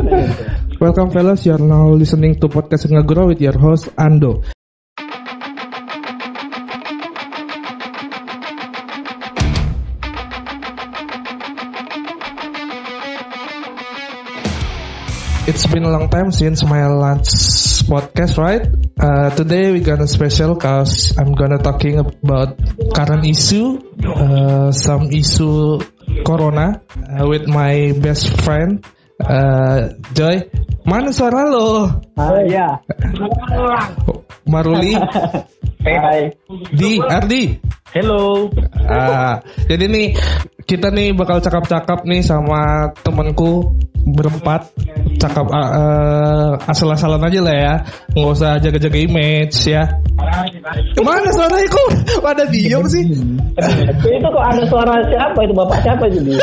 Welcome fellas, you are now listening to podcast Ngegrow with your host Ando. It's been a long time since my last podcast, right? Uh, today we're gonna special cause I'm gonna talking about current issue, uh, some issue corona uh, with my best friend uh, Joy. Mana suara lo? Ah, ya. Maruli, Hai. Di, Ardi. Hello. Ah, jadi nih kita nih bakal cakap-cakap nih sama temanku berempat cakap uh, uh, asal-asalan aja lah ya nggak usah jaga-jaga image ya mana suara itu ada diem sih itu kok ada suara siapa itu bapak siapa itu dia?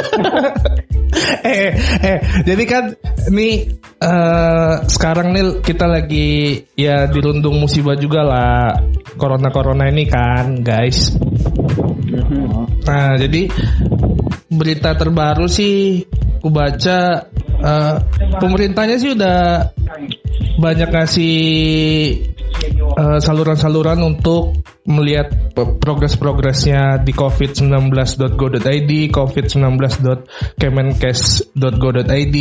eh eh jadi kan nih eh, sekarang nih kita lagi ya dirundung musibah juga lah. Corona corona ini kan guys. Nah jadi berita terbaru sih aku baca eh, pemerintahnya sih udah banyak ngasih eh, saluran-saluran untuk melihat progres-progresnya di covid19.go.id, covid19.kemenkes.go.id.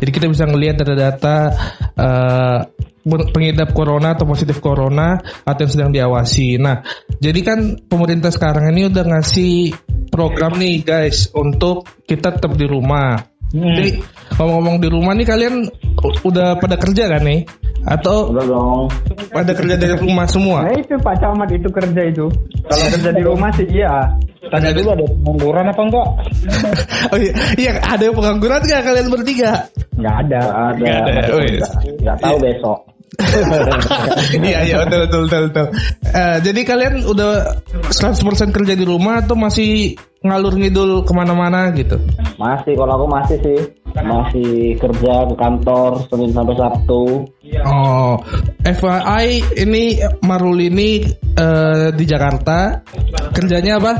Jadi kita bisa ngelihat data-data eh, pengidap corona atau positif corona atau yang sedang diawasi. Nah, jadi kan pemerintah sekarang ini udah ngasih program nih guys untuk kita tetap di rumah. Jadi ngomong-ngomong di rumah nih kalian udah pada kerja kan nih? Atau Udah dong. pada kerja dari rumah semua? Nah itu Pak Camat itu kerja itu. Kalau kerja di rumah sih iya. Tanya dulu ada pengangguran apa enggak? Oh iya, iya ada yang pengangguran nggak kalian bertiga? Nggak ada. Ada. Nggak ada. masih Oh, iya. enggak. Nggak tahu besok. Iya iya betul betul betul. betul. Eh, jadi kalian udah 100% kerja di rumah atau masih ngalur ngidul ke mana-mana gitu? Masih kalau aku masih sih. Masih kerja ke kantor Senin sampai Sabtu. Oh, FYI ini Marul ini eh, di Jakarta kerjanya apa?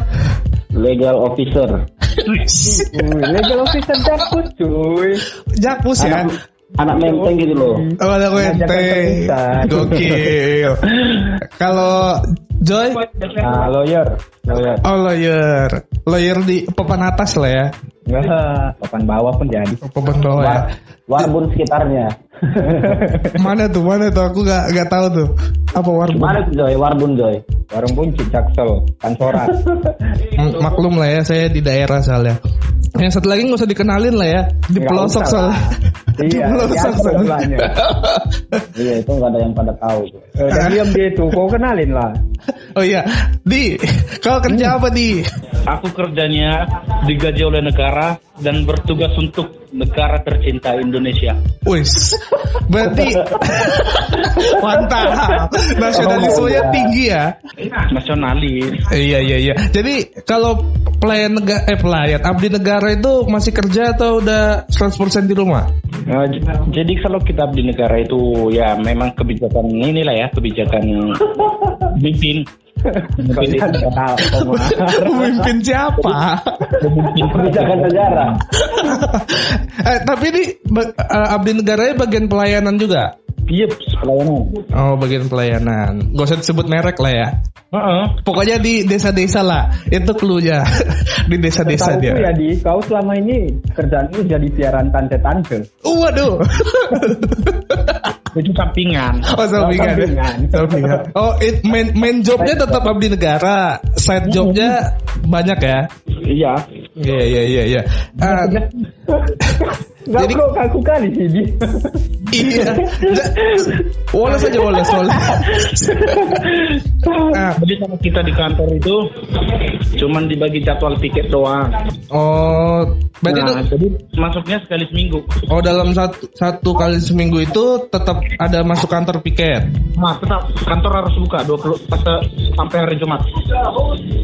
Legal officer. Legal officer jakpus cuy. Jakpus ya. Anak, anak menteng gitu loh. Oh, ente. perpisahan. Gokil. Kalau Joy, Nah, lawyer. Lawyer. oh lawyer, lawyer di papan atas lah ya, Enggak, papan bawah pun jadi. papan bawah ya. War, warbun sekitarnya. Mana tuh, mana tuh? Aku gak gak tahu tuh. Apa warbun? Gimana tuh Joy? Warbun Joy. Warung bunci, jaksel, kantoran. M- Maklum lah ya, saya di daerah soalnya. Yang satu lagi nggak usah dikenalin lah ya, di pelosok soalnya. lah. di Iya, pelosok soalnya. sebelahnya. Iya itu nggak ada yang pada tahu. Eh, Dan diam dia itu, kau kenalin lah. Oh iya, di, kau kerja apa di? Aku kerjanya digaji oleh negara dan bertugas untuk negara tercinta Indonesia. Wis, berarti mantap. Nasionalismenya tinggi ya. Nasionalis. Iya iya iya. Jadi kalau pelayan negara eh pelayan abdi negara itu masih kerja atau udah 100% di rumah? Nah, jadi kalau kita di negara itu ya memang kebijakan inilah ya kebijakan mimpin Pemimpin siapa? Kebijakan negara. eh, tapi ini eh, abdi negaranya bagian pelayanan juga. Iya, pelayanan. Oh, bagian pelayanan. Gak usah disebut merek lah ya. Heeh. Pokoknya di desa-desa lah. Itu clue-nya. di desa-desa dia. ya di, kau selama ini kerjaanmu jadi siaran tante-tante. Waduh. Itu sampingan. Oh, sampingan. Sampingan. Sampingan. Oh, it, main, main jobnya tetap abdi negara. Side jobnya banyak ya. Iya. Iya, iya, iya, iya. Gak Jadi- pro kaku kali sih di. iya. Woles aja, woles, woles. Ah, Jadi kalau kita di kantor itu cuman dibagi jadwal tiket doang. oh, berarti Nah, itu jadi masuknya sekali seminggu. Oh dalam satu satu kali seminggu itu tetap ada masuk kantor piket. Nah, tetap kantor harus buka 20 pas- sampai hari Jumat.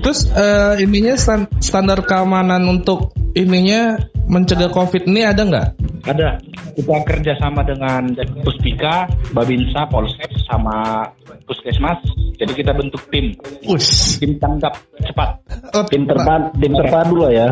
Terus eh, ininya stan- standar keamanan untuk ininya mencegah covid ini ada nggak? Ada. Kita kerjasama dengan Puspika, Babinsa, Polsek, sama Puskesmas. Jadi kita bentuk tim. Us. Tim tanggap cepat. Oh, Tim terpadu, tim terpadu lah ya.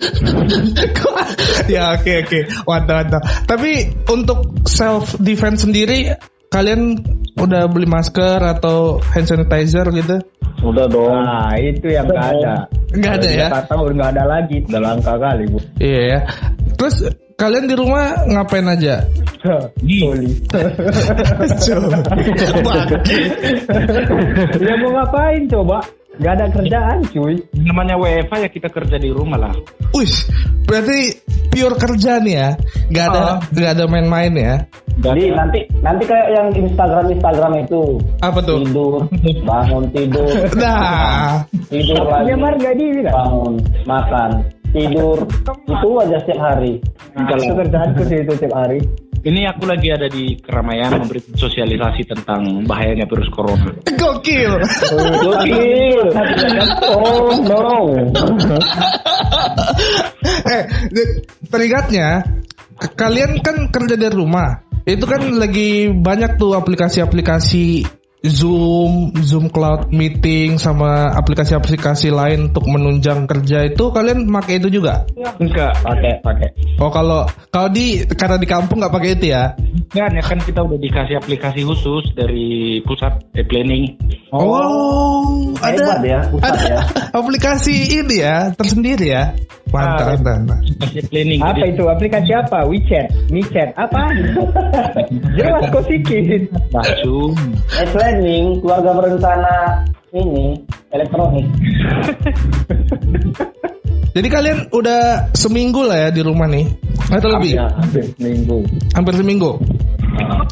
ya oke oke mantap mantap. Tapi untuk self defense sendiri kalian udah beli masker atau hand sanitizer gitu? Udah dong. Nah, itu yang nggak ada. Nggak ada ya? Kata udah nggak ada lagi. Udah langka kali, Bu. Iya ya. Terus kalian di rumah ngapain aja? Soli. ya mau ngapain coba? Gak ada kerjaan cuy. Namanya WFA ya kita kerja di rumah lah. Wih, berarti pure kerja nih ya? Gak ada nggak ada main-main ya? Jadi nanti nanti kayak yang Instagram Instagram itu Apa tuh? tidur bangun tidur Nah, tidur lagi Ya Mar gak di kan? bangun makan tidur itu aja setiap hari. Itu kerjaanku sih itu tiap hari. Ini aku lagi ada di keramaian memberikan sosialisasi tentang bahayanya virus corona. gokil. Gokil. Oh no. eh, teringatnya kalian kan kerja dari rumah. Itu kan lagi banyak tuh aplikasi-aplikasi Zoom, Zoom Cloud Meeting sama aplikasi-aplikasi lain untuk menunjang kerja itu kalian pakai itu juga? Enggak, Pakai, pakai. Oh kalau kalau di karena di kampung nggak pakai itu ya? kan ya kan kita udah dikasih aplikasi khusus dari pusat eh, planning. Oh, Hebat ada ya, pusat ada ya. aplikasi ini ya tersendiri ya? Mantap, Ah, mantap, planning. Apa Jadi, itu? Aplikasi apa? WeChat, WeChat, apa? Jelas kok sikit. Nah, Planning keluarga berencana ini elektronik. Jadi kalian udah seminggu lah ya di rumah nih? Atau lebih? Ya, hampir seminggu. Hampir seminggu?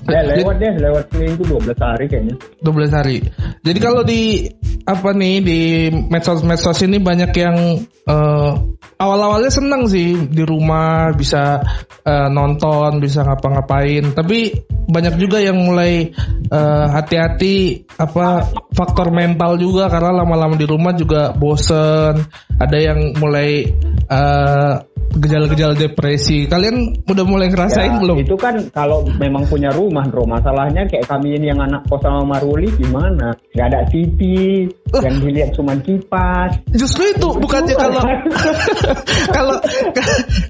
Ya lewat deh, lewat seminggu 12 hari kayaknya. 12 hari. Jadi kalau di apa nih di medsos-medsos ini banyak yang eh, awal-awalnya seneng sih di rumah bisa eh, nonton, bisa ngapa-ngapain. Tapi banyak juga yang mulai eh, hati-hati apa faktor mental juga karena lama-lama di rumah juga bosen. Ada yang mulai eh, gejala-gejala depresi. Kalian udah mulai ngerasain Ya, belum? Itu kan kalau memang punya rumah, bro. Masalahnya kayak kami ini yang anak kos sama Maruli gimana? Gak ada TV, yang dilihat cuma kipas. Justru itu bukannya kalau kalau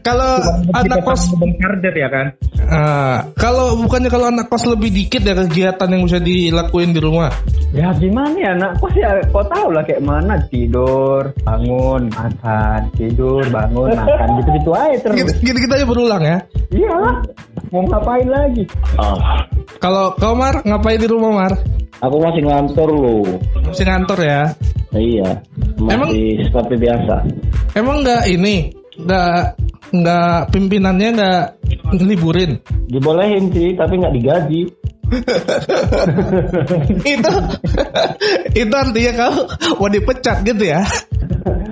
kalau anak kos charger ya kan? Ah, kalau bukannya kalau anak kos lebih dikit ya kegiatan yang bisa dilakuin di rumah. Ya gimana ya anak kos ya kau tahu lah kayak mana tidur, bangun, makan, tidur, bangun, makan gitu-gitu aja terus. Gitu, gitu kita aja berulang ya. Iya lah, mau ngapain lagi? Ah, Kalau kau Mar ngapain di rumah Mar? aku masih ngantor loh. Masih ngantor ya. Iya, Emang- masih seperti biasa. Emang nggak ini nggak nggak pimpinannya nggak liburin? Dibolehin sih, tapi nggak digaji. itu itu artinya kau mau dipecat gitu ya?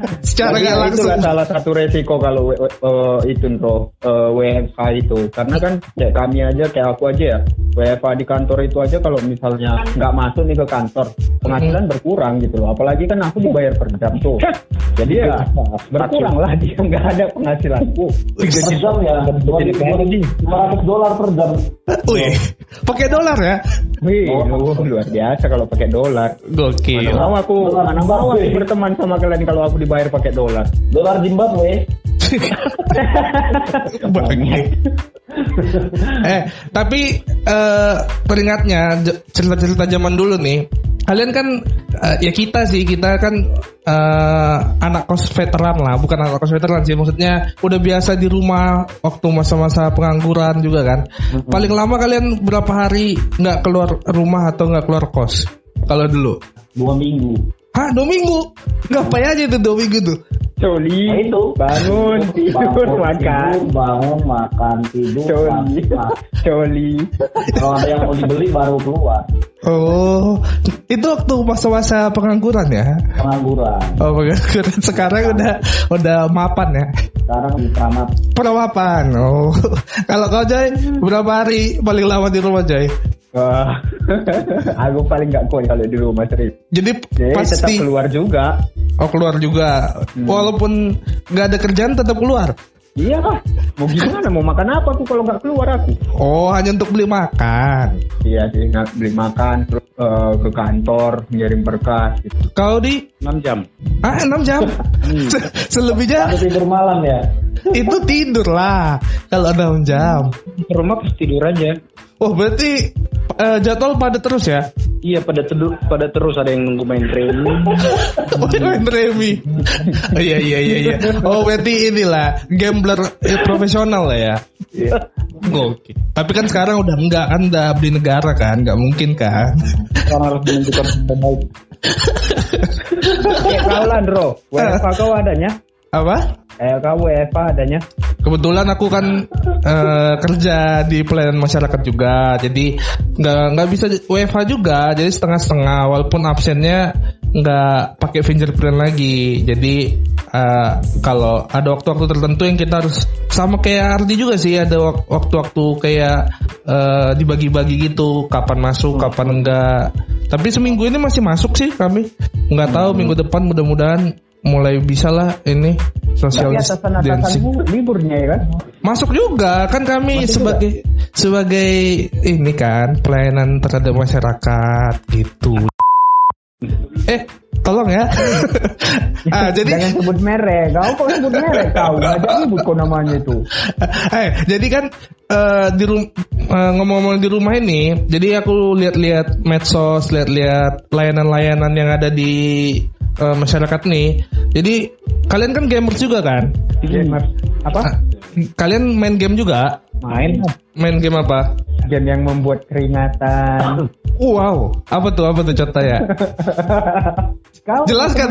Secara nggak Iya, langsung. itulah salah satu resiko kalau eh, itu bro eh, WFH itu. Karena kan kayak kami aja kayak aku aja ya WFH di kantor itu aja kalau misalnya nggak masuk nih ke kantor penghasilan berkurang gitu loh. Apalagi kan aku dibayar per jam tuh. Jadi ya berkurang lah dia nggak ada penghasilanku. Per jam ya, 500 dolar per jam. Wih, pakai dolar ya? Wih, lu- luar biasa kalau pakai dolar. Gokil. Mana mau aku, mana mau aku berteman sama kalian kalau aku dibayar pakai dolar. Dolar Zimbabwe. Eh, tapi eh peringatnya cerita-cerita zaman dulu nih. Kalian kan eh, ya kita sih, kita kan eh, anak kos veteran lah, bukan anak kos veteran sih. Maksudnya udah biasa di rumah waktu masa-masa pengangguran juga kan. Paling lama kalian berapa hari nggak keluar rumah atau nggak keluar kos? Kalau dulu. Dua minggu. Hah, dua minggu? Ngapain aja itu dua minggu tuh? Coli, Nah, itu. bangun, tidur, Bangun, makan. tidur, bangun, makan, tidur, Coli, makan. coli. Kalau ada yang mau dibeli baru keluar. Oh, itu waktu masa-masa pengangguran ya? Pengangguran. Oh, pengangguran. Sekarang udah udah mapan ya? Sekarang di Kramat Perawapan. Oh, kalau kau Joy, berapa hari paling lama di rumah Joy? Wah, aku paling gak kuat kalau di rumah serius. Jadi Jadi tetap pasti keluar juga. oh keluar juga. Walaupun nggak ada kerjaan tetap keluar. Iya lah. Mau gimana? Mau makan apa aku kalau nggak keluar aku? Oh, hanya untuk beli makan. Iya sih, nggak beli makan terus eh, ke kantor ngirim berkas gitu. Kau di 6 jam. ah 6 jam. Se- Selebihnya Aku tidur malam ya. Itu tidur lah kalau 6 jam. Rumah pas tidur aja. Oh, berarti eh, jadwal pada terus ya? Iya pada teduh, pada terus ada yang nunggu main training. Oh, main remi. Oh, iya iya iya iya. Oh, berarti inilah gambler eh, profesional lah ya. Oke. Tapi kan sekarang udah enggak kan udah beli negara kan, nggak mungkin kan. Orang harus menunjukkan yang baik. Kayak kau lah, Bro. WFA kau adanya? Apa? Eh, kau WFA adanya? Kebetulan aku kan eh, kerja di pelayanan masyarakat juga, jadi nggak nggak bisa WFH juga, jadi setengah-setengah. Walaupun absennya nggak pakai fingerprint lagi, jadi eh, kalau ada waktu-waktu tertentu yang kita harus sama kayak Ardi juga sih, ada wak- waktu-waktu kayak eh, dibagi-bagi gitu, kapan masuk, kapan enggak. Tapi seminggu ini masih masuk sih kami, nggak tahu minggu depan mudah-mudahan mulai bisa lah ini social distancing. liburnya ya kan? Masuk juga kan kami sebagai sebagai ini kan pelayanan terhadap masyarakat gitu. Eh, tolong ya. ah, jadi Jangan sebut merek. Kau kok sebut merek kau? Jadi sebut kau namanya itu. eh, jadi kan eh, di rum eh, ngomong-ngomong di rumah ini, jadi aku lihat-lihat medsos, lihat-lihat layanan-layanan yang ada di eh, masyarakat nih. Jadi kalian kan gamers juga kan? Gamer. Apa? Ah, kalian main game juga? Main. Main game apa? Game yang membuat keringatan. Wow, apa tuh apa tuh contohnya? Kau Jelaskan.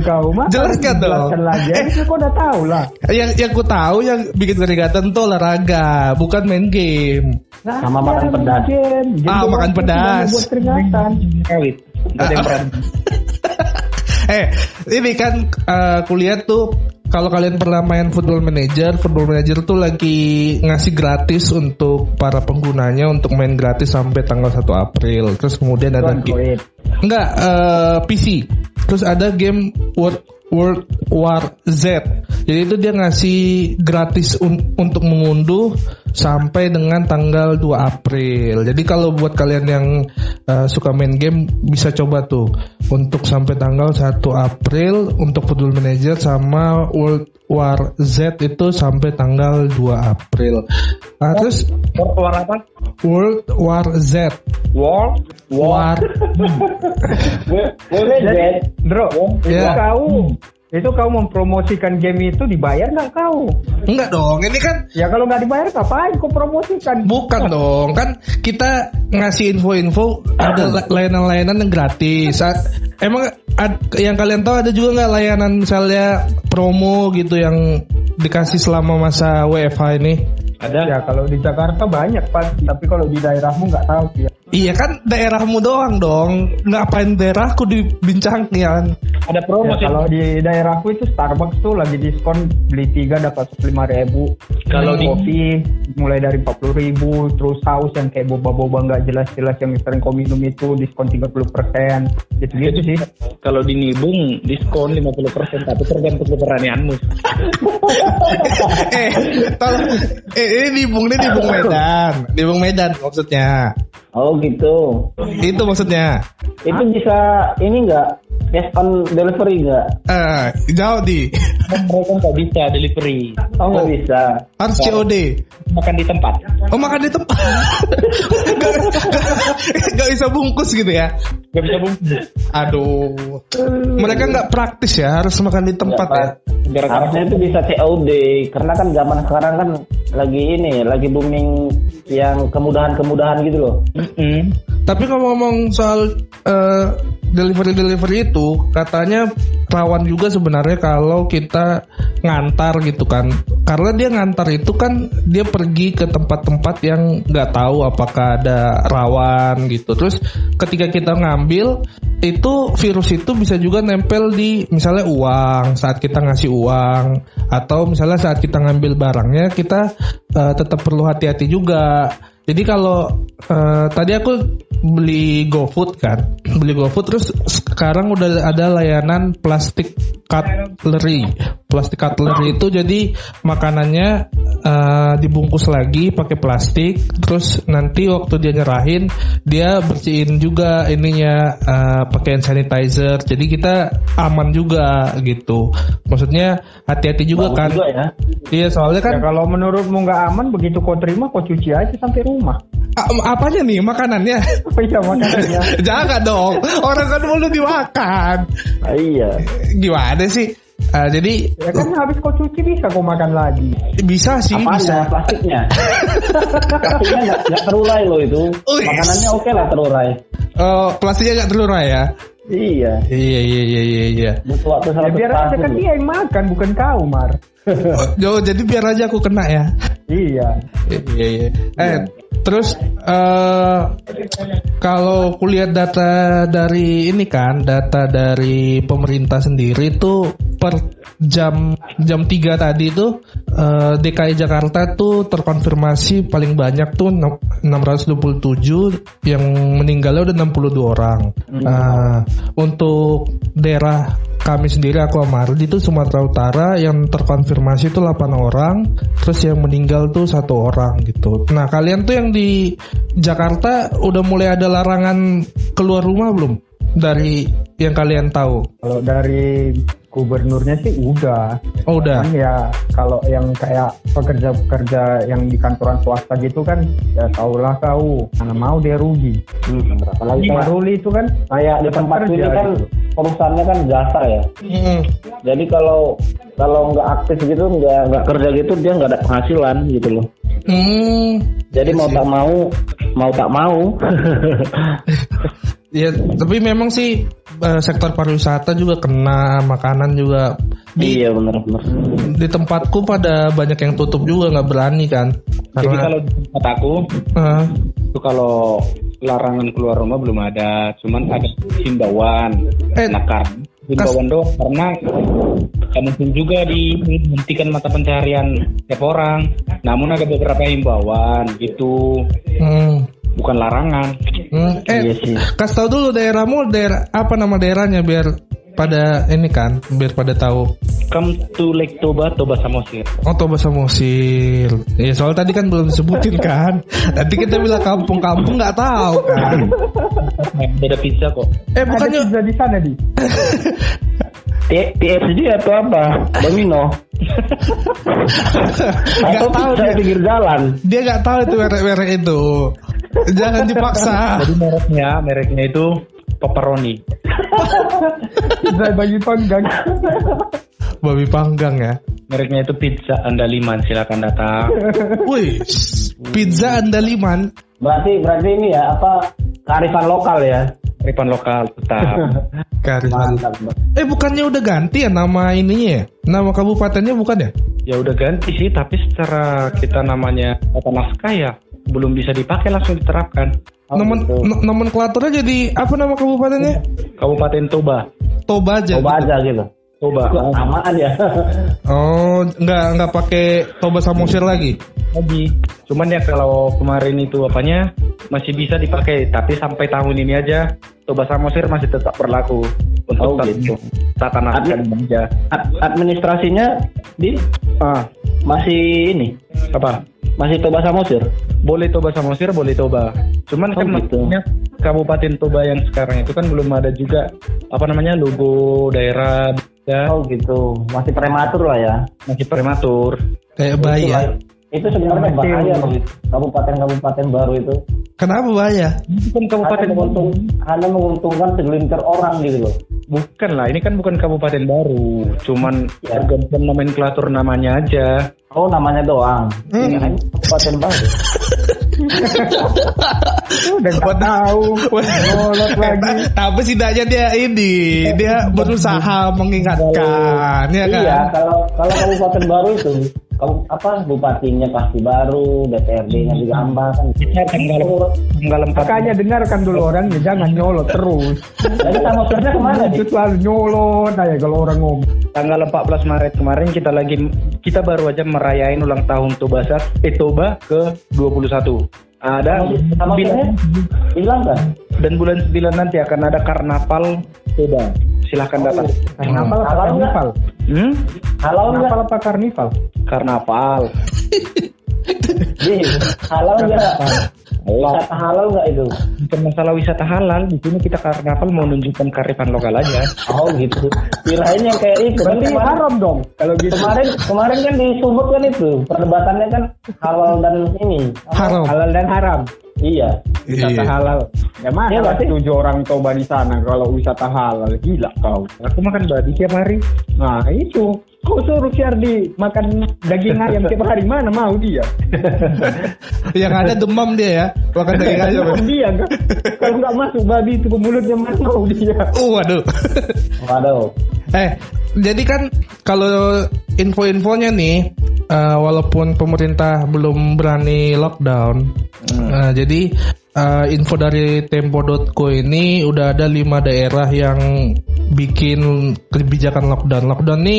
Kau mah Jelaskan dong. Jelaskan lagi. Eh. Eh, kau udah tahu lah. yang yang ku tahu yang bikin keringatan tuh olahraga, bukan main game. Nah, Sama makan cara pedas. Game. Game Ah, makan pedas. Membuat keringatan. Kawit. Nggak ada yang berani. eh, ini kan eh, kuliah tuh kalau kalian pernah main Football Manager, Football Manager tuh lagi ngasih gratis untuk para penggunanya untuk main gratis sampai tanggal 1 April. Terus kemudian ada Android. Enggak, eh, PC. Terus ada game World World War Z. Jadi itu dia ngasih gratis un- untuk mengunduh sampai dengan tanggal 2 April. Jadi kalau buat kalian yang eh, suka main game bisa coba tuh untuk sampai tanggal 1 April untuk Football Manager sama World War Z itu sampai tanggal 2 April. Nah, terus War apa? World War Z. War. War Jadi, Bro, itu Ya. Itu kau mempromosikan game itu dibayar nggak kau? Enggak dong, ini kan Ya kalau nggak dibayar ngapain kau promosikan? Bukan dong, kan kita ngasih info-info ada la- layanan-layanan yang gratis. Emang ad- yang kalian tahu ada juga nggak layanan misalnya promo gitu yang dikasih selama masa WFH ini? Ada. Ya kalau di Jakarta banyak pak, tapi kalau di daerahmu nggak tahu ya. Iya kan daerahmu doang dong, ngapain daerahku dibincangin? Ada promo Ya, sih. kalau di daerahku itu Starbucks tuh lagi diskon beli tiga dapat lima ribu. Kalau di- kopi mulai dari empat puluh ribu, terus saus yang kayak boba-boba nggak jelas-jelas yang sering kau minum itu diskon 30 persen. Gitu gitu sih. Kalau di Nibung diskon 50% tapi tergantung keberanianmu. eh, tolong, eh, ini di Bung ini di Bung Medan, di Bung Medan maksudnya. Oh gitu. Itu maksudnya. Itu bisa ini enggak? Cash on delivery enggak? Eh, jauh di. Mereka nggak bisa delivery. Oh nggak bisa. Harus COD. Makan di tempat. Oh makan di tempat. gak, gak- gak bisa bungkus gitu ya. Gak bisa bungkus. Aduh. Mereka nggak praktis ya, harus makan di tempat ya. Gara-gara Harusnya itu bisa COD karena kan zaman sekarang kan lagi ini, lagi booming yang kemudahan-kemudahan gitu loh. Tapi kalau ngomong soal eh, delivery delivery itu, katanya rawan juga sebenarnya kalau kita ngantar gitu kan. Karena dia ngantar itu kan dia pergi ke tempat-tempat yang nggak tahu apakah ada rawan gitu. Terus ketika kita ngambil itu virus itu bisa juga nempel di misalnya uang saat kita ngasih uang atau misalnya saat kita ngambil barangnya kita eh, tetap perlu hati-hati juga. Jadi kalau eh, tadi aku beli GoFood kan, beli GoFood terus sekarang udah ada layanan plastik cutlery. Plastik cutlery itu jadi makanannya uh, dibungkus lagi pakai plastik, terus nanti waktu dia nyerahin dia bersihin juga ininya uh, pakai hand sanitizer. Jadi kita aman juga gitu. Maksudnya hati-hati juga Bagus kan. juga ya. Iya soalnya kan Ya kalau menurutmu nggak aman begitu kau terima kau cuci aja sampai rumah. A- apanya nih makanannya? Oh iya makanannya. Jangan dong, orang kan belum dimakan. Ah, iya. Gimana sih? Ah, jadi ya kan habis kau cuci bisa kau makan lagi. bisa sih Apanya bisa. plastiknya? plastiknya nggak nggak terurai loh itu. Wih. Makanannya oke lah terurai. Oh, plastiknya nggak terurai ya? Iya. Iya iya iya iya. iya. Butuh waktu Ya 100 biar aja kan dia yang makan bukan kau Mar. Oh, jadi biar aja aku kena ya. Iya. Iya iya. Eh, terus eh kalau kulihat data dari ini kan, data dari pemerintah sendiri tuh per jam jam 3 tadi tuh eh, DKI Jakarta tuh terkonfirmasi paling banyak tuh enam- 627 yang meninggalnya udah 62 orang. Nah, untuk daerah kami sendiri aku Amardi itu Sumatera Utara yang terkonfirmasi itu 8 orang, terus yang meninggal tuh satu orang gitu. Nah kalian tuh yang di Jakarta udah mulai ada larangan keluar rumah belum? Dari yang kalian tahu? Kalau dari gubernurnya sih udah. Oh udah. Kan ya kalau yang kayak pekerja-pekerja yang di kantoran swasta gitu kan ya taulah kau mana mau dia rugi. Hmm, apalagi kayak, Ruli itu kan kayak di tempat ini kan gitu. perusahaannya kan jasa ya. Hmm. Jadi kalau kalau nggak aktif gitu nggak nggak kerja gitu dia nggak ada penghasilan gitu loh. Hmm. Jadi mau tak mau mau tak mau. Ya, tapi memang sih eh, sektor pariwisata juga kena, makanan juga di iya benar-benar. di tempatku pada banyak yang tutup juga nggak berani kan. Jadi Karena kalau di tempat aku eh, itu kalau larangan keluar rumah belum ada, cuman ada himbauan. Eh, nah, karena himbauan doang karena nggak mungkin juga dihentikan mata pencaharian tiap orang. Namun ada beberapa himbauan gitu, hmm, bukan larangan. hmm, eh, Iya sih. kasih tahu dulu daerahmu daerah apa nama daerahnya biar pada ini kan, biar pada tahu. Come to Lake Toba, Toba Samosir. Oh Toba Samosir. Ya soal tadi kan belum disebutin kan. Nanti kita bilang kampung-kampung nggak tahu kan. Beda pizza kok. Eh ada bukannya pizza di sana di. TFC atau apa? Domino. nggak Atau tahu dia. pinggir jalan. Dia nggak tahu itu merek-merek itu. Jangan dipaksa. Jadi mereknya, mereknya itu pepperoni. Pizza bagi panggang. Babi panggang ya. Mereknya itu pizza Andaliman, silakan datang. Wih, pizza andaliman. Berarti berarti ini ya apa kearifan lokal ya. Ripan lokal tetap. Kearifan. Mantap. Eh bukannya udah ganti ya nama ininya ya? Nama kabupatennya bukan ya? Ya udah ganti sih, tapi secara kita namanya kata naskah ya belum bisa dipakai langsung diterapkan. Oh, Nomen, gitu. no- nomenklaturnya jadi apa nama kabupatennya? Kabupaten Toba, Toba aja. Gitu. aja gitu. Toba Samaan ya. Oh, nggak nggak pakai Toba Samosir lagi. lagi. Cuman ya kalau kemarin itu apanya masih bisa dipakai, tapi sampai tahun ini aja Toba Samosir masih tetap berlaku untuk Oh, gitu. tata naskah aja. Ad- administrasinya di Ah, masih ini apa? masih Toba Samosir. Boleh Toba Samosir, boleh Toba. Cuman Oh, kan gitu. maksudnya Kabupaten Toba yang sekarang itu kan belum ada juga apa namanya logo daerah ya, Oh gitu. Masih prematur lah ya. masih prematur. Kayak Itu bahaya. Itu sebenarnya Masih- bahaya loh. Kabupaten-kabupaten baru itu. Kenapa bahaya? Ini kan Hanya, kabupaten menguntung, hanya menguntungkan segelintir orang gitu loh. bukan lah, ini kan bukan kabupaten baru, cuman Ya. pergantian nomenklatur namanya aja. Oh namanya doang. Hmm. Hanya kabupaten baru. Udah nggak tahu. Ngolot lagi. Tapi setidaknya dia ini dia berusaha mengingatkan, ya kan? Iya, kalau kalau kabupaten baru itu kamu apa bupatinya pasti baru, DPRD-nya juga hamba kan. Kita tanggal tanggal 4 Makanya dengarkan dulu orangnya jangan nyolot terus. Jadi Samosirnya ke mana Itu selalu nyolot aja kalau orang ngomong. tanggal 14 Maret kemarin kita lagi kita baru aja merayain ulang tahun Toba Sat, eh Toba ke 21. Ada Sama hilang kan? dan bulan 9 nanti akan ada karnaval sepeda. Silahkan datang. Karnaval apa Halal nggak? karnival? Hmm? Nggak? Karnaval apa karnival? Karnaval. Ji, halal? Wisata halal nggak itu? Bukan masalah wisata halal, di sini kita karnaval mau menunjukkan kearifan lokal aja. Oh gitu. Kirain yang kayak itu. Kan Berarti kemarin, haram dong. Kalau gitu kemarin kemarin kan di Sumut kan itu perdebatannya kan halal dan ini. Haram. halal dan haram. Iya. Wisata Iya. halal. Ya mana Iya, lah berarti- tujuh orang coba di sana kalau wisata halal. Gila kau. Aku makan babi tiap hari. Nah itu. Kau suruh Syardi makan daging ayam tiap hari mana mau dia? Yang ada demam dia ya. Makan daging ayam. Mau dia kan? Kalau nggak masuk babi itu ke mulutnya mana mau dia? Uh, waduh. Waduh. Eh, jadi kan kalau info-infonya nih, eh, walaupun pemerintah belum berani lockdown, eh, jadi eh, info dari Tempo.co ini udah ada lima daerah yang bikin kebijakan lockdown. Lockdown ini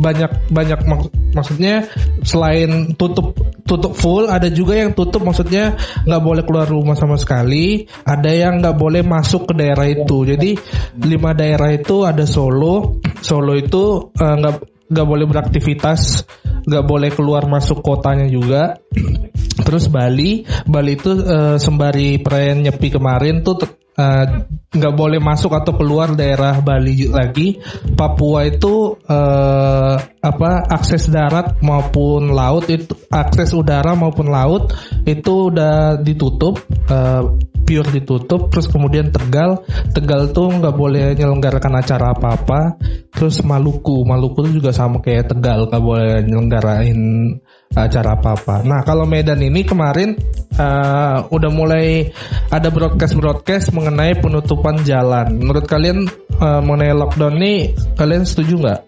banyak banyak mak- maksudnya selain tutup tutup full, ada juga yang tutup maksudnya nggak boleh keluar rumah sama sekali, ada yang nggak boleh masuk ke daerah itu. Jadi lima daerah itu ada Solo, Solo itu eh, nggak nggak boleh beraktivitas, nggak boleh keluar masuk kotanya juga. Terus Bali, Bali itu eh, sembari perayaan nyepi kemarin tuh eh, nggak boleh masuk atau keluar daerah Bali lagi. Papua itu eh, apa akses darat maupun laut itu akses udara maupun laut itu udah ditutup. eh, pure ditutup terus kemudian Tegal Tegal tuh nggak boleh menyelenggarakan acara apa-apa terus Maluku Maluku tuh juga sama kayak Tegal nggak boleh nyelenggarain acara apa-apa nah kalau Medan ini kemarin eh, udah mulai ada broadcast broadcast mengenai penutupan jalan menurut kalian eh, mengenai lockdown nih kalian setuju nggak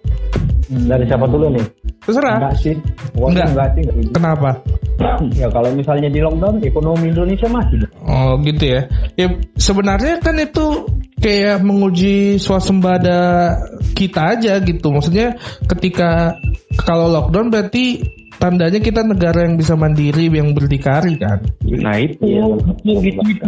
Dari siapa dulu nih? terserah Enggak sih. Wah, Enggak. enggak sih. enggak. kenapa Ya kalau misalnya di lockdown ekonomi Indonesia dong. Oh gitu ya. Ya sebenarnya kan itu kayak menguji swasembada kita aja gitu. Maksudnya ketika kalau lockdown berarti tandanya kita negara yang bisa mandiri, yang berdikari kan. Nah itu, gitu, gitu.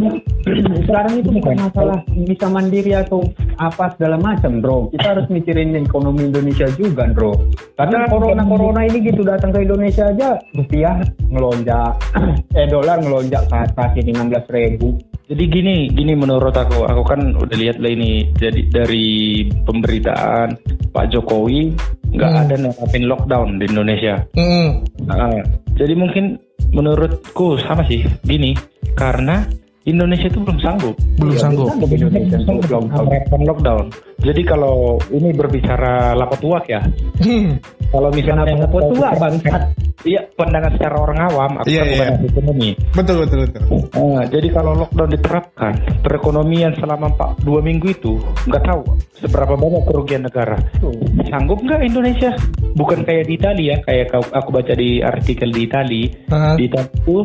Sekarang itu bukan masalah bisa mandiri atau apa segala macam, bro. Kita harus mikirin ekonomi Indonesia juga, bro. Karena corona corona ini gitu datang ke Indonesia aja rupiah ngelonjak, eh dolar ngelonjak ke atas ini 16 ribu. Jadi gini, gini menurut aku, aku kan udah lihat lah ini jadi dari pemberitaan Pak Jokowi nggak Hmm. ada nerapin lockdown di Indonesia. Hmm. Nah, jadi mungkin menurutku sama sih gini, karena Indonesia itu belum sanggup Belum sanggup. Sanggup Indonesia lockdown. menerapkan lockdown. Jadi kalau ini berbicara lapatuak ya, Hmm. kalau misalnya tua, bangsat? Iya, pandangan secara orang awam, aku Iya, kan bukan iya. ekonomi. Betul betul betul. Nah, jadi kalau lockdown diterapkan, perekonomian selama 4, 2 minggu itu nggak tahu seberapa banyak kerugian negara. Sanggup nggak Indonesia? Bukan kayak di Italia, kayak kau- aku baca di artikel di Italia. Ah. Di Italia itu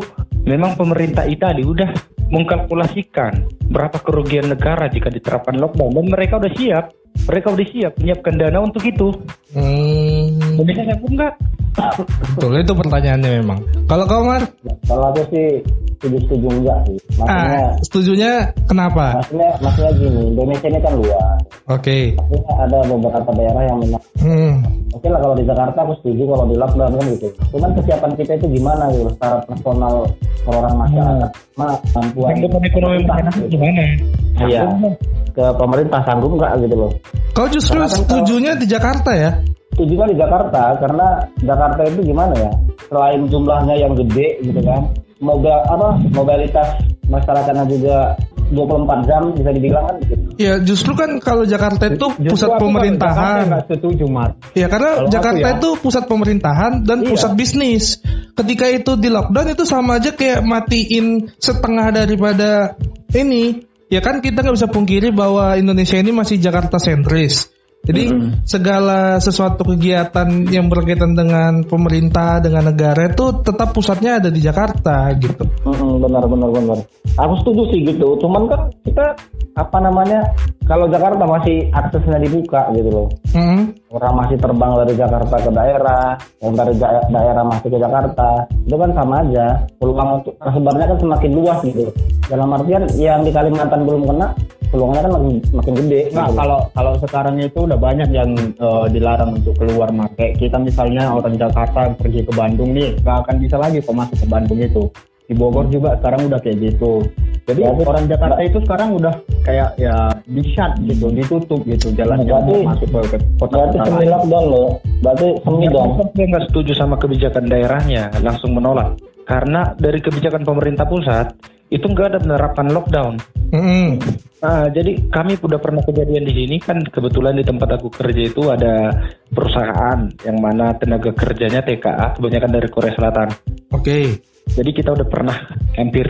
memang pemerintah Italia udah mengkalkulasikan berapa kerugian negara jika diterapkan lockdown dan mereka udah siap. Mereka udah siap menyiapkan dana untuk itu. Hmm. Indonesia sanggup nggak? Betul itu pertanyaannya memang. Kalau kau Mar, Kalau aku sih setuju-setuju enggak sih. Maksudnya, ah, setujunya kenapa? maksudnya, maksudnya gini, Indonesia ini kan luas. Oke. Maksudnya ada beberapa daerah yang memang Hmm. Oke lah kalau di Jakarta aku setuju kalau di lockdown kan gitu. Cuman kesiapan kita itu gimana gitu secara personal orang masyarakat. Ma, kemampuan Sanggup ekonomi masyarakat gimana? Iya. ke pemerintah sanggup nggak gitu loh. Kau justru Karena kan kalau- setujunya di Jakarta ya? Kan di Jakarta karena Jakarta itu gimana ya? Selain jumlahnya yang gede gitu kan, mobil apa mobilitas masyarakatnya juga 24 jam bisa dibilang kan gitu. Ya justru kan kalau Jakarta itu Justru pusat Jakarta pemerintahan. nggak setuju, Mar. Ya karena Kalau Jakarta ya. itu pusat pemerintahan dan Iya. pusat bisnis. Ketika itu di lockdown itu sama aja kayak matiin setengah daripada ini. Ya kan kita nggak bisa pungkiri bahwa Indonesia ini masih Jakarta sentris. Jadi segala sesuatu kegiatan yang berkaitan dengan pemerintah, dengan negara itu tetap pusatnya ada di Jakarta gitu. Mm-mm, benar benar benar. Aku setuju sih gitu. Cuman kan kita apa namanya kalau Jakarta masih aksesnya dibuka gitu loh. Mm. Orang masih terbang dari Jakarta ke daerah, yang dari da- daerah masuk ke Jakarta, itu kan sama aja. Peluang untuk tersebarnya kan semakin luas gitu. Dalam artian yang di Kalimantan belum kena, peluangnya kan makin makin gede. Nah, gitu. kalau kalau sekarang itu udah banyak yang eh, dilarang untuk keluar make. Kita misalnya orang Jakarta pergi ke Bandung nih, nggak akan bisa lagi kok masuk ke Bandung itu. Di Bogor juga sekarang udah kayak gitu. Jadi Berarti- orang Jakarta itu sekarang udah kayak ya di shut gitu, ditutup gitu jalan yang Berarti- masuk ke kota berarti kota semi lockdown loh. Berarti semi dong. Saya nggak setuju sama kebijakan daerahnya, langsung menolak. Karena dari kebijakan pemerintah pusat itu nggak ada menerapkan lockdown. Mm-mm. Nah, jadi kami udah pernah kejadian di sini kan kebetulan di tempat aku kerja itu ada perusahaan yang mana tenaga kerjanya TKA kebanyakan dari Korea Selatan. Oke. Jadi kita udah pernah hampir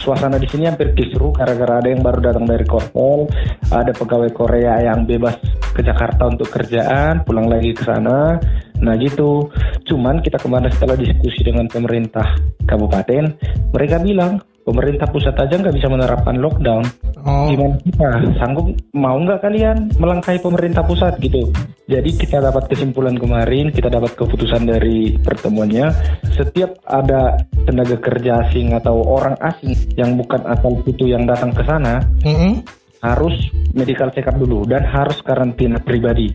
suasana di sini hampir kisruh gara-gara ada yang baru datang dari Korpol, ada pegawai Korea yang bebas ke Jakarta untuk kerjaan, pulang lagi ke sana. Nah gitu. Cuman kita kemarin setelah diskusi dengan pemerintah kabupaten, mereka bilang pemerintah pusat aja nggak bisa menerapkan lockdown. Oh. Gimana kita sanggup mau nggak kalian melangkahi pemerintah pusat gitu? Jadi kita dapat kesimpulan kemarin, kita dapat keputusan dari pertemuannya. Setiap ada tenaga kerja asing atau orang asing yang bukan asal itu yang datang ke sana Mm-mm. Harus medical check up dulu dan harus karantina pribadi.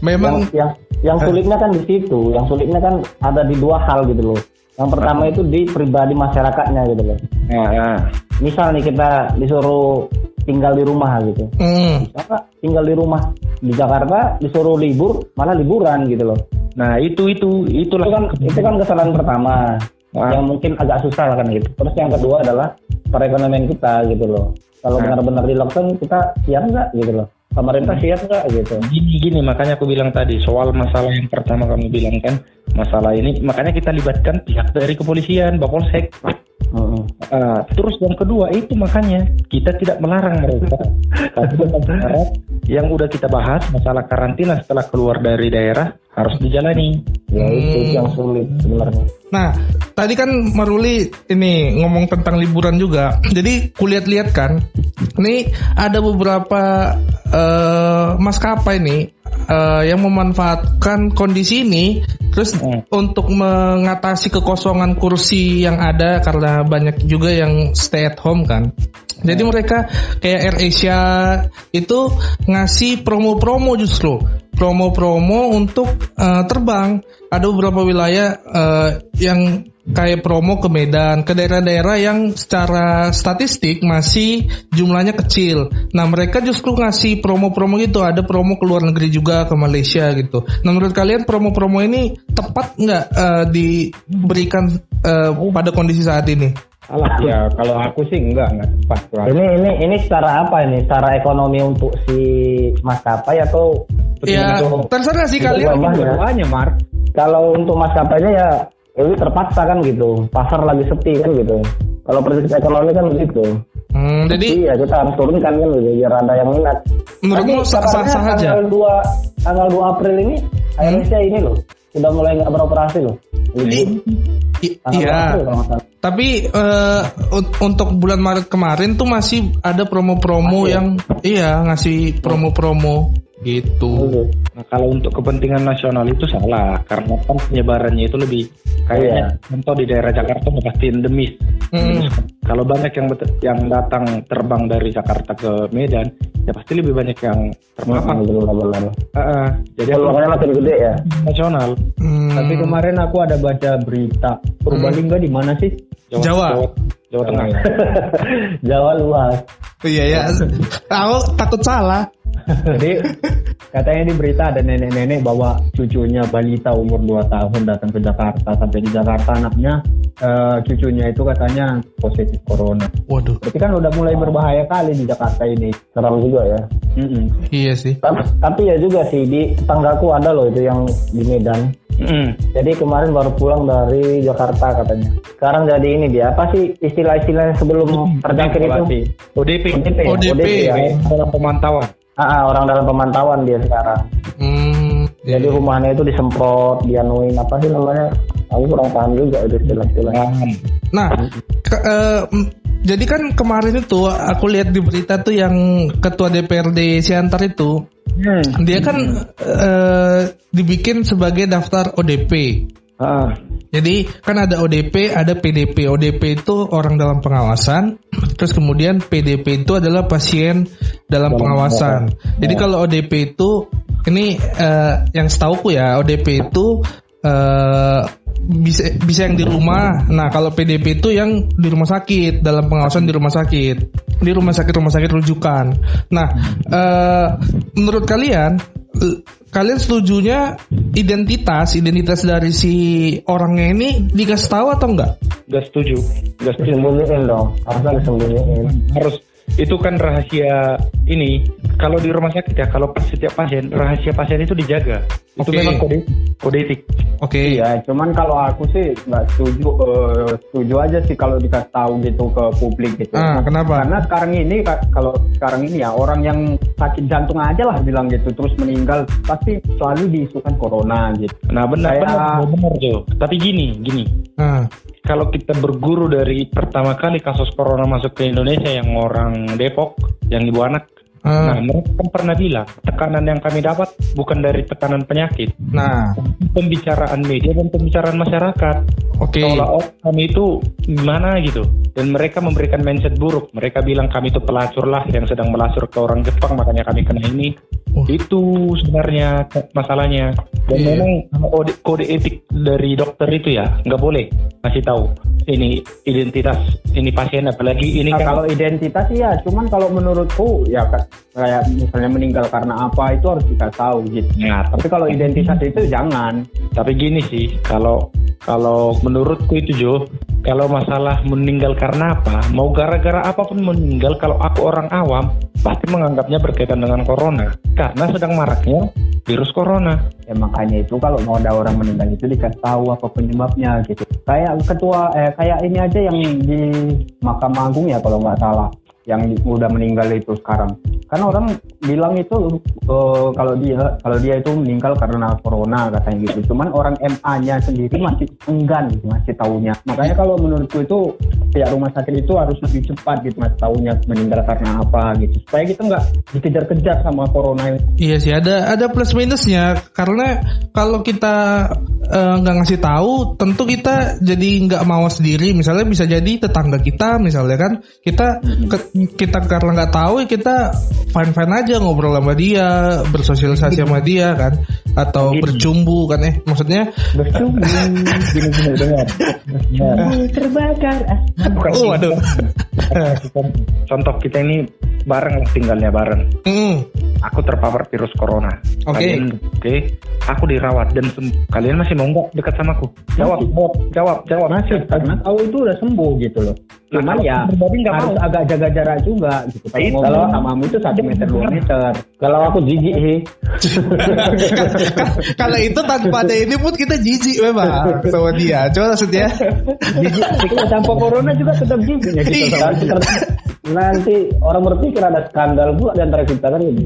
Memang yang, yang yang sulitnya kan di situ yang sulitnya kan ada di dua hal gitu loh. Yang pertama itu di pribadi masyarakatnya gitu loh. Nah, nah. misal nih kita disuruh tinggal di rumah gitu. Mm, bisa tinggal di rumah di Jakarta disuruh libur malah liburan gitu loh. Nah, itu itu itu itulah kan itu kan kesalahan pertama. Yang mungkin agak susah kan gitu. Terus yang kedua adalah perekonomian kita gitu loh kalau Ah. benar-benar di lockdown kita siap nggak gitu loh pemerintah siap nggak gitu gini gini makanya aku bilang tadi soal masalah yang pertama kamu bilang kan masalah ini makanya kita libatkan pihak dari kepolisian Bapolsek Mm-mm. Ah, terus yang kedua itu makanya kita tidak melarang mereka tapi yang udah kita bahas masalah karantina setelah keluar dari daerah harus dijalani ya itu Hmm. yang sulit sebenarnya Nah, tadi kan Maruli ini ngomong tentang liburan juga. Jadi kulihat-lihat kan, ini ada beberapa eh, maskapai nih eh, yang memanfaatkan kondisi ini, terus Hmm. untuk mengatasi kekosongan kursi yang ada karena banyak juga yang stay at home kan. Jadi mereka kayak Air Asia itu ngasih promo-promo justru promo-promo untuk eh, terbang. Ada beberapa wilayah eh, yang kayak promo ke Medan, ke daerah-daerah yang secara statistik masih jumlahnya kecil. Nah mereka justru ngasih promo-promo gitu. Ada promo ke luar negeri juga ke Malaysia gitu. Nah menurut kalian promo-promo ini tepat nggak eh, diberikan eh, pada kondisi saat ini? Alah, ya kalau aku sih enggak enggak pas. Ini ini ini secara apa ini? Secara ekonomi untuk si maskapai atau Ya terserah sih kalian. bawah ya. Mark. kalau untuk maskapainya ya ini terpaksa kan gitu. Pasar lagi sepi kan gitu. Kalau prinsip ekonomi kan begitu. Hmm, jadi Iya kita harus turunkan kan gitu biar ada yang minat. menurutmu sah-sah kabarnya aja? Tanggal 2 tanggal 2 April ini Indonesia ini loh sudah mulai nggak beroperasi loh. I- i- Tanggal 2 Iya. Tapi eh, un- untuk bulan Maret kemarin tuh masih ada promo-promo ya? yang iya ngasih promo-promo gitu. Nah, kalau untuk kepentingan nasional itu salah karena kan penyebarannya itu lebih kayaknya contoh di daerah Jakarta udah pasti endemis. Hmm. Kalau banyak yang yang datang terbang dari Jakarta ke Medan, ya pasti lebih banyak yang terpapar. Benar-benar. Ah, ah. jadi aku Peluangnya makin gede ya. nasional. Hmm. Tapi kemarin aku ada baca berita Purbalingga di mana sih? Jawa. Jawa, Jawa Tengah. Jawa luas. Iya ya. Aku takut salah. Jadi katanya di berita ada nenek-nenek bawa cucunya balita umur 2 tahun datang ke Jakarta sampai di Jakarta anaknya eh, cucunya itu katanya positif corona. Waduh. Berarti kan udah mulai berbahaya kali di Jakarta ini. Seram juga ya. Mm-mm. Iya sih. Tapi, tapi ya juga sih di tetanggaku ada loh itu yang di Medan. Mm. Jadi kemarin baru pulang dari Jakarta katanya. Sekarang jadi ini dia apa sih istilah-istilahnya sebelum terjangkit itu? Isolasi. ODP. ODP. ya? ODP. ya. Dalam pemantauan. Ah, ah, orang dalam pemantauan dia sekarang. Hmm, Jadi rumahnya itu disemprot, dianuin apa sih namanya? Aku kurang paham juga itu istilah-istilah. Nah, ke- mm, jadi kan kemarin itu aku lihat di berita tuh yang ketua DPRD Siantar itu, Hmm. dia kan eh, dibikin sebagai daftar ODP. Ah, Jadi kan ada ODP, ada PDP. ODP itu orang dalam pengawasan, terus kemudian PDP itu adalah pasien dalam pengawasan. Jadi kalau ODP itu ini eh, yang setauku ya, ODP itu eh, bisa bisa yang di rumah. Nah, kalau PDP itu yang di rumah sakit, dalam pengawasan di rumah sakit. Di rumah sakit rumah sakit rujukan. Nah, eh, menurut kalian kalian setujunya identitas identitas dari si orangnya ini dikasih tahu atau enggak? Gak setuju. Gak setuju. Disembunyiin dong, harusnya disembunyiin. Harus itu kan rahasia ini kalau di rumah sakit ya kalau setiap pasien rahasia pasien itu dijaga itu Oke. memang kode kode etik Oke. Iya, cuman kalau aku sih nggak setuju, eh, setuju aja sih kalau dikasih tahu gitu ke publik gitu. Ah, kenapa? Karena sekarang ini ka- kalau sekarang ini ya orang yang sakit jantung aja lah bilang gitu terus meninggal pasti selalu diisukan corona gitu. nah benar Kayak- benar benar Jo tapi gini gini Nah, kalau kita berguru dari pertama kali kasus corona masuk ke Indonesia yang orang Depok yang ibu anak nah mereka kan pernah bilang tekanan yang kami dapat bukan dari tekanan penyakit. Nah, pembicaraan media dan pembicaraan masyarakat. Oke. seolah-olah kami itu gimana gitu. Dan mereka memberikan mindset buruk. Mereka bilang kami itu pelacur lah yang sedang melacur ke orang Jepang makanya kami kena ini. Oh. itu sebenarnya masalahnya. Dan Iya. memang kode, kode etik dari dokter itu ya nggak boleh kasih tahu ini identitas ini pasien apalagi ini Nah, kan kalau identitas iya, cuman kalau menurutku ya kayak misalnya meninggal karena apa itu harus dikasih tahu gitu. Nah, Tapi kalau identitas itu jangan. tapi gini sih kalau kalau menurutku itu Jo kalau masalah meninggal karena apa mau gara-gara apa pun meninggal kalau aku orang awam pasti menganggapnya berkaitan dengan corona karena sedang maraknya virus corona Ya makanya itu kalau mau ada orang meninggal itu dikasih tahu apa penyebabnya gitu. Kayak ketua eh kayak ini aja yang di Mahkamah Agung ya kalau nggak salah yang udah meninggal itu sekarang. Karena orang bilang itu eh, kalau dia kalau dia itu meninggal karena corona katanya gitu. Cuman orang MA-nya sendiri masih enggan gitu, masih tahunya. Makanya kalau menurutku itu pihak rumah sakit itu harus lebih cepat gitu mas tahunya meninggal karena apa gitu. Supaya kita nggak dikejar-kejar sama corona ini. Iya sih ada ada plus minusnya karena kalau kita eh, nggak ngasih tahu tentu kita jadi nggak mau sendiri misalnya bisa jadi tetangga kita misalnya kan kita ke- kita karena nggak tahu ya kita fine fine aja ngobrol sama dia bersosialisasi sama dia kan atau bercumbu kan eh maksudnya bercumbu. Gini gini dengar. Terbakar. bukan oh waduh contoh kita ini bareng lah tinggalnya bareng. Mm, aku terpapar virus corona. Oke. Kalian- oke? Aku dirawat dan kalian masih mau nggak dekat sama aku. Jawab jawab jawab jawab. Masih karena tahu itu udah sembuh gitu loh. Cuman ya harus agak jaga jarak juga gitu. Kalau sama kamu itu satu meter dua meter. Kalau aku jijik sih. kalau itu tanpa ada ini pun kita jijik memang sama dia coba maksudnya jijik kalau tanpa corona juga tetap jijik ya gitu. Iya. Nanti orang berpikir ada skandal pula di antara kita kan gitu.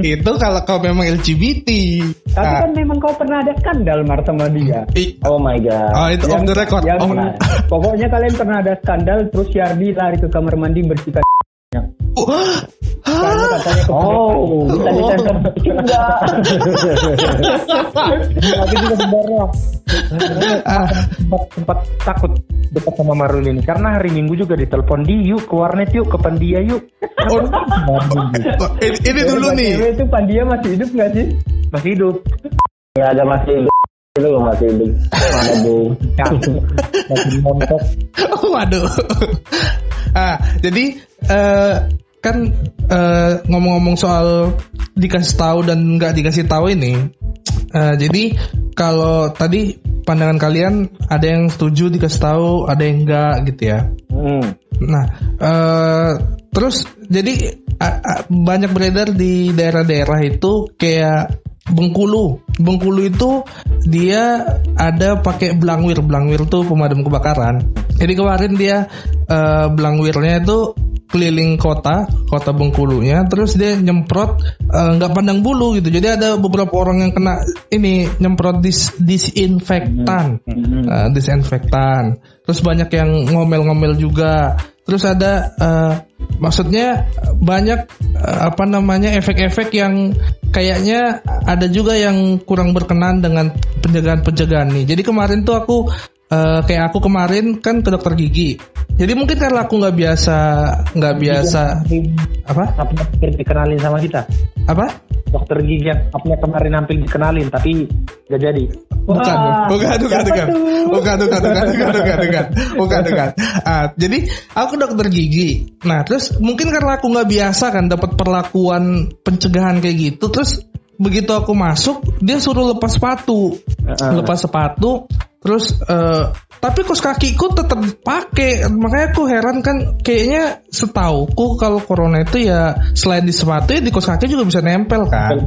itu kalau kau memang LGBT Tapi Ah. kan memang kau pernah ada skandal Mar sama dia. Oh my god. Oh, itu off the record. yang- Oh. nah, pokoknya kalian pernah ada skandal terus Yardi lari ke kamar mandi bersihkan. Karena katanya oh, bisa disensor dikit enggak? aku juga sebenarnya Ah. sempat, sempat takut dekat sama Marul ini karena hari Minggu juga ditelepon di yuk ke warnet yuk ke Pandia yuk Oh, ini, ini dulu nih. Itu Pandia masih hidup nggak sih? masih hidup Ya ada masih hidup. Itu loh masih hidup. Mana bu? masih montok Waduh. ah, jadi eh, kan eh, ngomong-ngomong soal dikasih tahu dan nggak dikasih tahu ini. eh, jadi kalau tadi pandangan kalian ada yang setuju dikasih tahu, ada yang enggak gitu ya. Hmm. Nah, eh, terus jadi a- a- banyak beredar di daerah-daerah itu kayak Bengkulu. Bengkulu itu dia ada pakai belangwir. Belangwir tuh pemadam kebakaran. Jadi kemarin dia eh, belangwirnya itu keliling kota, kota Bengkulunya, terus dia nyemprot eh, nggak pandang bulu gitu. Jadi ada beberapa orang yang kena ini nyemprot dis disinfektan, Eh, disinfektan. Terus banyak yang ngomel-ngomel juga. Terus ada eh, maksudnya banyak eh, apa namanya efek-efek yang kayaknya ada juga yang kurang berkenan dengan penjagaan-penjagaan nih. Jadi kemarin tuh aku eh, kayak aku kemarin kan ke dokter gigi. Jadi mungkin karena aku nggak biasa nggak biasa apa? Tapi dikenalin sama kita. apa? Dokter gigi yang apnya kemarin hampir dikenalin tapi gak jadi. bukan Wah, bukan. Bukan bukan bukan. bukan bukan bukan bukan bukan bukan. Bukan Ah, jadi aku dokter gigi. Nah terus mungkin karena aku nggak biasa kan dapat perlakuan pencegahan kayak gitu terus begitu aku masuk dia suruh lepas sepatu. Lepas sepatu terus eh, tapi kos kakiku tetap pakai makanya aku heran kan kayaknya setauku kalau corona itu ya selain di sepatu ya di kos kaki juga bisa nempel kan.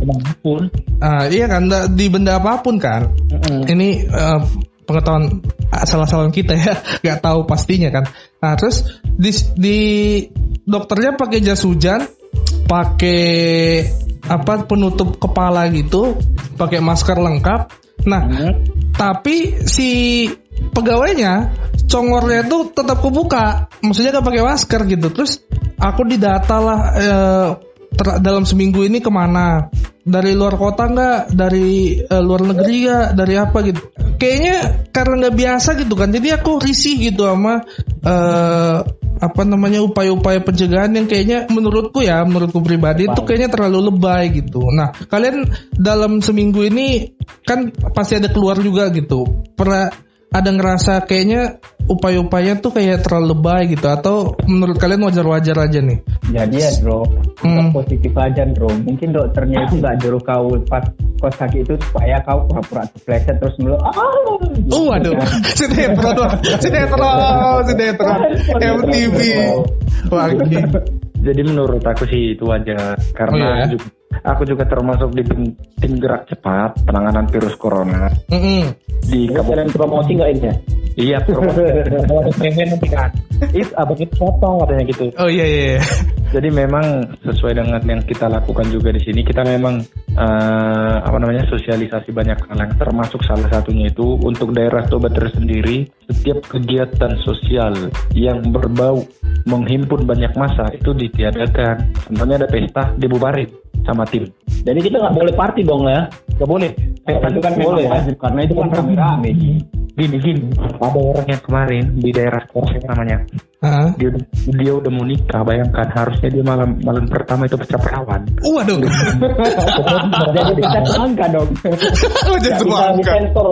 Ah, iya kan di benda apa pun kan. Ini eh, pengetahuan asal-asalan kita ya nggak tahu pastinya kan. Nah terus di, di dokternya pakai jas hujan pakai apa penutup kepala gitu pakai masker lengkap. Nah tapi si pegawainya congornya itu tetap kebuka. Maksudnya gak pakai masker gitu. Terus aku didata lah eh, ter- dalam seminggu ini ke mana? Dari luar kota nggak? Dari eh, luar negeri nggak? Dari apa gitu? Kayaknya karena nggak biasa gitu kan. Jadi aku risih gitu sama eh, apa namanya upaya-upaya pencegahan yang kayaknya menurutku ya menurutku pribadi itu kayaknya terlalu lebay gitu. Nah kalian dalam seminggu ini kan pasti ada keluar juga gitu. Pernah ada ngerasa kayaknya upaya-upaya tuh kayak terlalu lebay gitu atau menurut kalian wajar-wajar aja nih Jadi ya bro, Hmm. positif aja bro. Mungkin dokternya itu nggak juru kau pas kos kaki itu supaya kau pura-pura kepleset terus mulu. Ah, Oh waduh, sinetron, wah. sinetron, sinetron, MTV. Wah. Jadi menurut aku sih itu wajar Oh, karena iya? ju- aku juga termasuk di tim, tim gerak cepat penanganan virus corona Mm-mm. di Ini Kabupaten kalian promosi nggak ini ya? Iya, kalau ada pengen nanti kan. It itu potong katanya gitu. Oh iya iya. iya. Jadi memang sesuai dengan yang kita lakukan juga di sini, kita memang eh, apa namanya sosialisasi banyak hal yang termasuk salah satunya itu untuk daerah Toba tersendiri setiap kegiatan sosial yang berbau menghimpun banyak massa itu ditiadakan. Contohnya ada pesta dibubarin sama tim. Jadi kita nggak boleh party dong ya? Gak boleh. Pesta itu kan boleh ya, karena itu kan rame-rame. Gini gini, ada orang yang kemarin di daerah Korsel namanya. Dia udah- dia udah mau nikah bayangkan. Harusnya dia malam malam pertama itu pecah perawan. Waduh. Jadi kita angka dong. Oh jadi Bisa semua di sensor.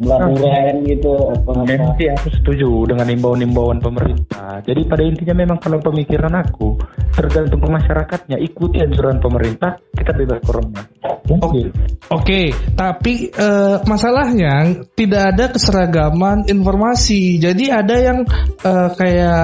Belah duren gitu. apa memang sih aku setuju dengan imbauan-imbauan pemerintah. Jadi pada intinya memang kalau pemikiran aku tergantung ke masyarakatnya ikuti anjuran pemerintah kita bebas corona. Mungkin. Oke, tapi eh, masalahnya tidak ada keseragaman informasi. Jadi ada yang eh, kayak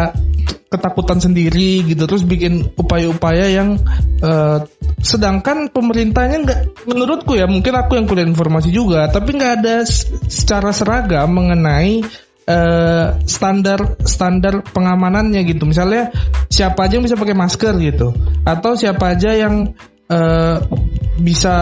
ketakutan sendiri gitu, terus bikin upaya-upaya yang eh, sedangkan pemerintahnya nggak, menurutku ya mungkin aku yang kuliah informasi juga, tapi nggak ada secara seragam mengenai eh, standar standar pengamanannya gitu. Misalnya siapa aja yang bisa pakai masker gitu, atau siapa aja yang eh, bisa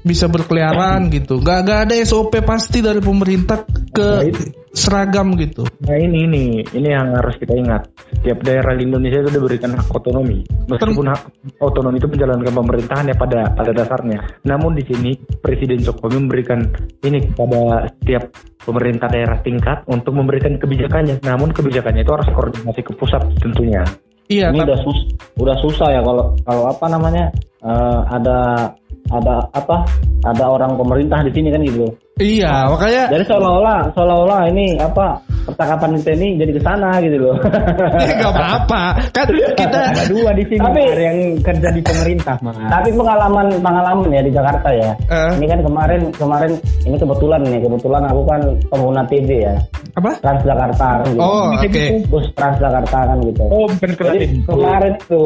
bisa berkeliaran gitu. Gak, gak ada SOP pasti dari pemerintah ke seragam gitu. nah ini ini ini yang harus kita ingat. Setiap daerah di Indonesia itu diberikan hak otonomi. Meskipun hak otonomi itu menjalankan pemerintahan ya pada pada dasarnya. Namun di sini Presiden Jokowi memberikan ini kepada setiap pemerintah daerah tingkat untuk memberikan kebijakannya. Namun kebijakannya itu harus koordinasi ke pusat tentunya Iya, Ini tapi- udah sus udah susah ya kalau kalau apa namanya eh, ada ada apa ada orang pemerintah di sini kan gitu. Iya makanya Jadi seolah-olah seolah-olah ini apa percakapan kita ini jadi ke sana gitu loh. ya gak apa-apa kan kita Ada dua di sini Tapi- ada yang kerja di pemerintah mah. Tapi pengalaman pengalaman ya di Jakarta ya. Eh. Ini kan kemarin kemarin ini kebetulan nih kebetulan aku kan pengguna TJ ya apa? Transjakarta kan gitu. Oh oke. Bus Transjakarta kan gitu. oh bukan Jadi kemarin itu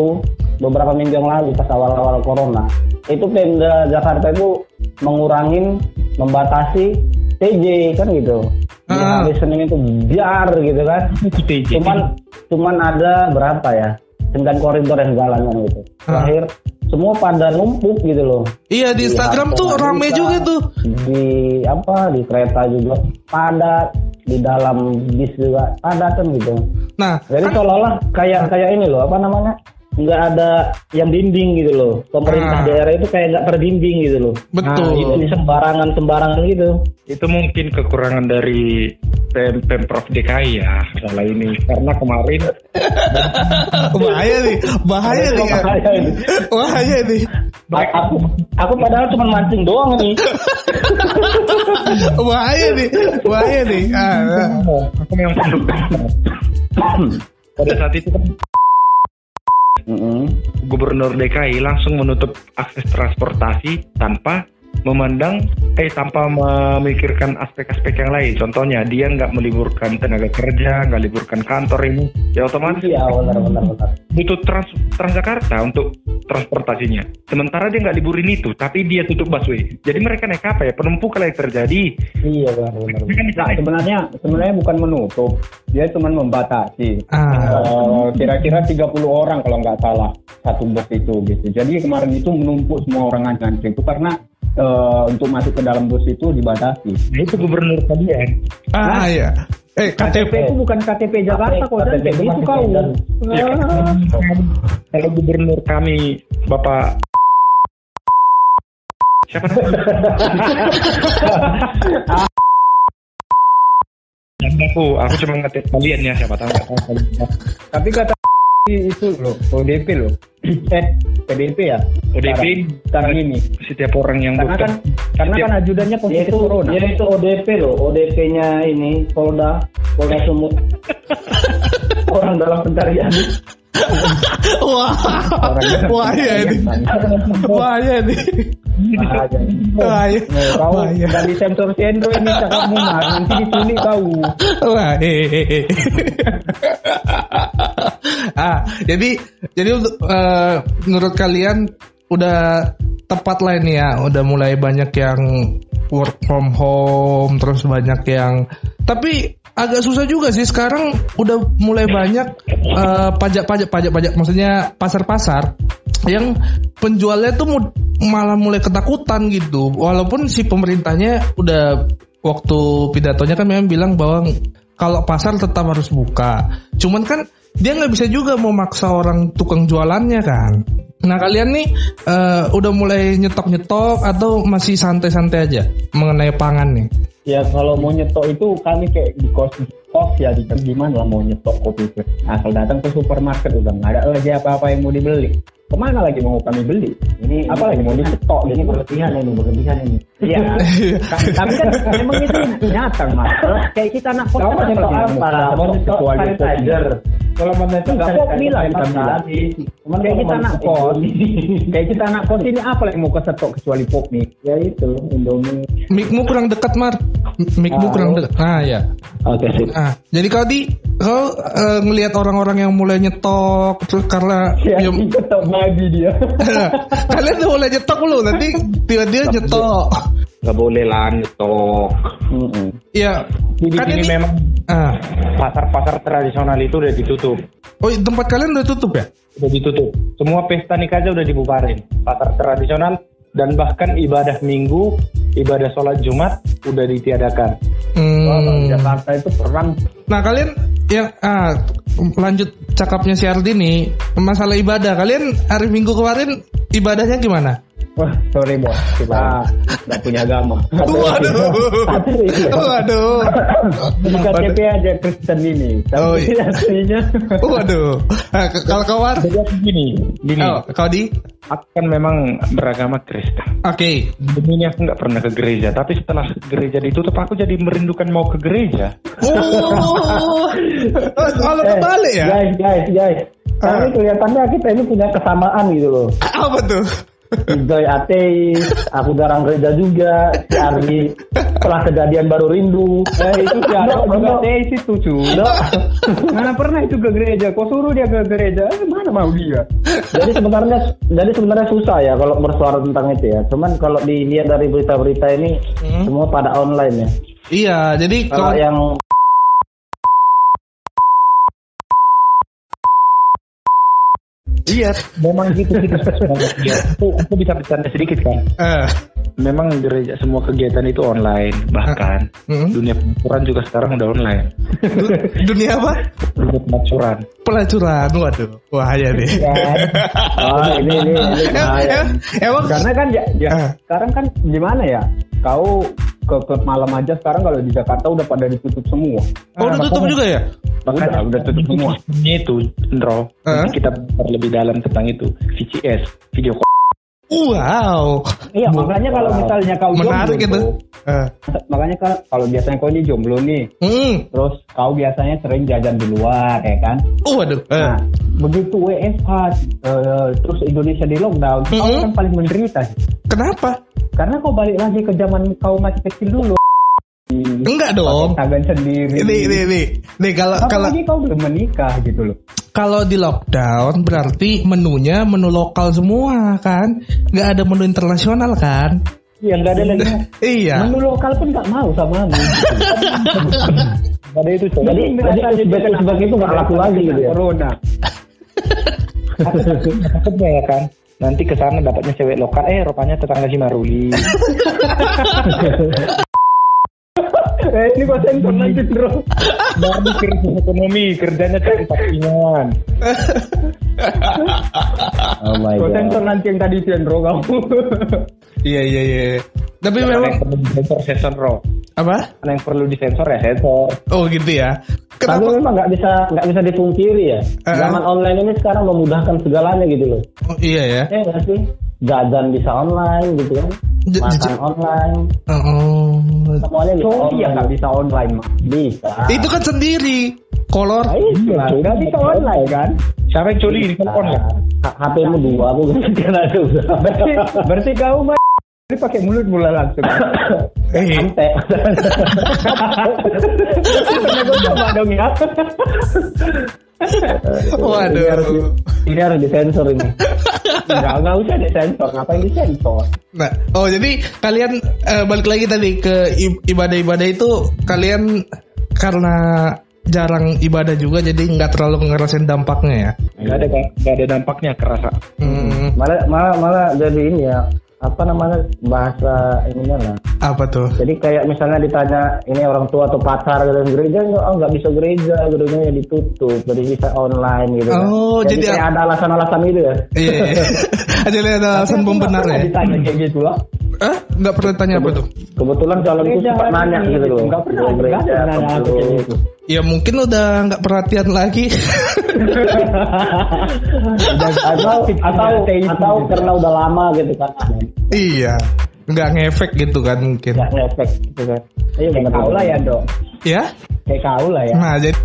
beberapa minggu yang lalu pas awal-awal corona itu Pemda Jakarta itu mengurangin membatasi TJ kan gitu. Di Ah. hari Senin itu biar gitu kan. Cuman cuman ada berapa ya? dengan koridor yang jalannya gitu. Ah. Terakhir semua pada numpuk gitu loh. Iya di Instagram tuh rame juga tuh. Di apa di kereta juga padat, di dalam bis juga padat kan gitu. Nah, Jadi seolah-olah kayak kayak ini loh apa namanya nggak ada yang bimbing gitu loh. Ah. Pemerintah daerah itu kayak nggak terbimbing gitu loh. betul. Nah, itu di sembarangan sembarangan gitu. Itu mungkin kekurangan dari Pem Pemprov DKI ya masalah ini. Karena kemarin bahaya nih, bahaya nih. kan? Bahaya ini. Bahaya nih. Aku aku padahal cuma mancing doang nih. Bahaya nih. Bahaya nih. Ah, ah. aku memang. Pada saat itu kan Gubernur DKI langsung menutup akses transportasi tanpa memandang eh tanpa memikirkan aspek-aspek yang lain. Contohnya dia nggak meliburkan tenaga kerja, nggak liburkan kantor ini, ya otomatis Iya benar benar benar. butuh trans Transjakarta untuk transportasinya. Sementara dia nggak liburin itu, tapi dia tutup busway. Jadi mereka naik apa ya? Penumpukan yang terjadi. Iya benar benar. Kan Nah, sebenarnya sebenarnya bukan menutup, dia cuma membatasi. Ah. Eh, kira-kira 30 orang kalau nggak salah satu bus itu gitu. Jadi kemarin itu menumpuk semua orang ngantri itu karena eh, untuk masuk ke dalam bus itu dibatasi. Nah, itu gubernur tadi ya. Ah, iya. Eh, KTP KTP. itu bukan KTP Jakarta kok, KTP dan itu itu kau. beda. Ya, kalau gubernur kami Bapak siapa namanya? Aku, aku cuma ngetes kalian ya siapa tahu. Tapi kata itu loh, ODP loh. eh, PDP ya. ODP sekarang ini. setiap orang yang Karena butuh kan karena Setiap- kan ajudannya Dia positif itu corona. dia itu ODP loh, ODP-nya ini Polda Polda Sumut. Orang dalam pencarian. Wah. Bahaya ini. Bahaya nih. Bahaya. Bahaya. Nah, kau dari sensor sendro ini cakapmu mah nanti diculik kau. Wah, hehehe. ah, jadi jadi untuk eh, menurut kalian udah tepat lah ini ya, udah mulai banyak yang work from home, terus banyak yang tapi agak susah juga sih. Sekarang udah mulai banyak eh, pajak-pajak pajak-pajak. Maksudnya pasar-pasar yang penjualnya tuh malah mulai ketakutan gitu. Walaupun si pemerintahnya udah waktu pidatonya kan memang bilang bahwa kalau pasar tetap harus buka. Cuman kan dia nggak bisa juga memaksa orang tukang jualannya kan? Nah kalian nih eh, udah mulai nyetok-nyetok atau masih santai-santai aja mengenai pangan nih? Ya kalau mau nyetok itu kami kayak di kos kos ya di gimana lah mau nyetok kopi itu. Asal datang ke supermarket udah nggak ada lagi apa-apa yang mau dibeli. Ke mana lagi mau kami beli? Ini Apa lagi mau dicetok Ini berlebihan ini, berlebihan ini. Iya. Tapi kan memang itu nyata mas. Kayak kita anak kos kan mau nyetok yang apa? mau nyetok sanitizer. Kalau mau nyetok nggak kopi lah kita. Cuman Kayak kita anak nyetok kos. Kayak kita anak kos ini apa yang mau kesetok kecuali pop mie? Ya itu Indomie. Mikmu kurang dekat Mar Mikmu Ah, kurang dekat Ah ya Oke sip. Nah, jadi kau di kau eh, ngelihat orang-orang yang mulai nyetok terus karena Ya, ya, ketok babi dia. kalian tuh mulai nyetok lu nanti tiba-tiba nyetok. nggak boleh lah nyetok. Ya, Di kan ini memang ah. pasar-pasar tradisional itu udah ditutup. Oh, tempat kalian udah tutup ya? Udah ditutup. Semua pesta nikah aja udah dibubarin. Pasar tradisional dan bahkan ibadah minggu, ibadah sholat Jumat udah ditiadakan. Hmm. Jakarta itu perang Nah, kalian yang ah lanjut cakapnya si Ardi nih masalah ibadah. Kalian hari Minggu kemarin ibadahnya gimana? Wah, sorry bos, kita nggak punya agama. Waduh. Waduh. Di KTP aja Kristen ini. Oh, Tapi iya. aslinya Waduh. Nah, kalau kau War? Jadi aku gini, gini. Oh, kau di? Aku kan memang beragama Kristen. Oke. Demi ini aku nggak pernah ke gereja, tapi setelah gereja ditutup aku jadi merindukan mau ke gereja. Oh. Oh, Kalau Eh, kebalik ya? Guys, guys, guys. Ah. Kami kelihatannya kita ini punya kesamaan gitu loh. Apa tuh? Joy ateis, aku jarang gereja juga, si Ardi setelah kejadian baru rindu. eh, itu si No, Arab juga no. ateis itu cuy. Mana pernah itu ke gereja? Kau suruh dia ke gereja, eh, mana mau dia? Jadi sebenarnya jadi sebenarnya susah ya kalau bersuara tentang itu ya. Cuman kalau dilihat dari berita-berita ini Hmm. semua pada online ya. Iya, jadi Kalau kalau yang Iya, memang gitu gitu. Iya, aku, aku bisa bercanda sedikit kan. Eh, Memang gereja semua kegiatan itu online, bahkan mm. dunia pelacuran juga sekarang udah online. Du- dunia apa? Dunia pelacuran. Pelacuran, waduh, bahaya nih. Oh, ini ini ini bahaya. Emang Karena kan ya, ya Ah. sekarang kan gimana ya? Kau ke klub malam aja sekarang kalau di Jakarta udah pada ditutup semua. Oh, udah tutup juga ya? Udah, udah tutup semua. Ini itu. Hah? Nanti kita lebih dalam tentang itu. VCS, video call. Wow, Iya, makanya kalau misalnya kau menarik jomblo, itu. Eh, makanya kan kalau biasanya kau ini jomblo nih, hmm. terus kau biasanya sering jajan di luar, ya kan? Oh, waduh. Eh. Nah, begitu WFH, eh, terus Indonesia di lockdown, kau Mm-mm. kan paling menderita. Kenapa? Karena kau balik lagi ke zaman kau masih kecil dulu. Enggak dong. Tangan sendiri. Ini, ini, ini. Nih kalau kalau Apalagi kau belum menikah gitu loh. kalau di lockdown berarti menunya menu lokal semua kan? Nggak ada menu internasional kan? Iya, nggak ada lagi. Iya. Menu lokal pun nggak mau sama kamu. Nggak ada itu. Coba. Jadi jadi Uzbek itu nggak laku lagi gitu ya. Corona. Takutnya ya kan. Nanti ke sana dapatnya cewek lokal, eh rupanya tetangga si Maruli. eh, ini kok sensor nanti bro. Baru krisis ekonomi, kerjanya cari sampingan. Oh my god. sensor nanti yang tadi sensor kamu. Iya iya iya. Tapi Ada memang yang perlu disensor, sensor bro. apa? Ada yang perlu disensor ya sensor. Oh gitu ya. Tapi Kenapa? memang nggak bisa nggak bisa dipungkiri ya. Eh. Zaman online ini sekarang memudahkan segalanya gitu loh. Oh, iya ya. Ya nggak sih? Jajan bisa online gitu kan. Makan j- online. Oh. Semuanya bisa Oh iya online. nggak bisa online mah. Bisa. Itu kan sendiri. Kolor. Nah, Nggak bisa online kan? Siapa yang coli ini kan online? H- HP-mu dua, aku kan ada Berarti, berarti kau mah ini pakai mulut mula langsung. Eh, Sampai. Karena gue coba dong ya. Waduh. Ini harus disensor ini. Enggak, enggak usah disensor. Ngapain disensor? Nah, oh jadi kalian eh, balik lagi tadi ke ibadah-ibadah itu kalian karena jarang ibadah juga jadi nggak terlalu ngerasain dampaknya ya. Nggak ada nggak ada dampaknya kerasa. Hmm, Malah malah malah jadi ini ya. Apa namanya bahasa ininya lah. apa tuh? Jadi kayak misalnya ditanya ini orang tua atau pacar gitu gereja nggak oh, nggak bisa gereja gerejanya ditutup jadi bisa online gitu kan. Oh, jadi- kayak ada alasan-alasan itu ya Iya. iya. Aja lihat alasan pembenar ya. Ditanya kayak gitu lah. Hah? Nggak pernah tanya apa tuh? kebetulan calonku Gereja sempat hari nanya gitu loh Nggak pernah, Mau nggak gereja ada apa nanya aku belum? kayak gitu. Ya mungkin udah nggak perhatian lagi. atau atau atau karena udah lama gitu kan iya. Nggak ngefek gitu kan mungkin. nggak ngefek gitu kan iya kau lah ya dok. Ya? Kayak kau lah ya. Nah jadi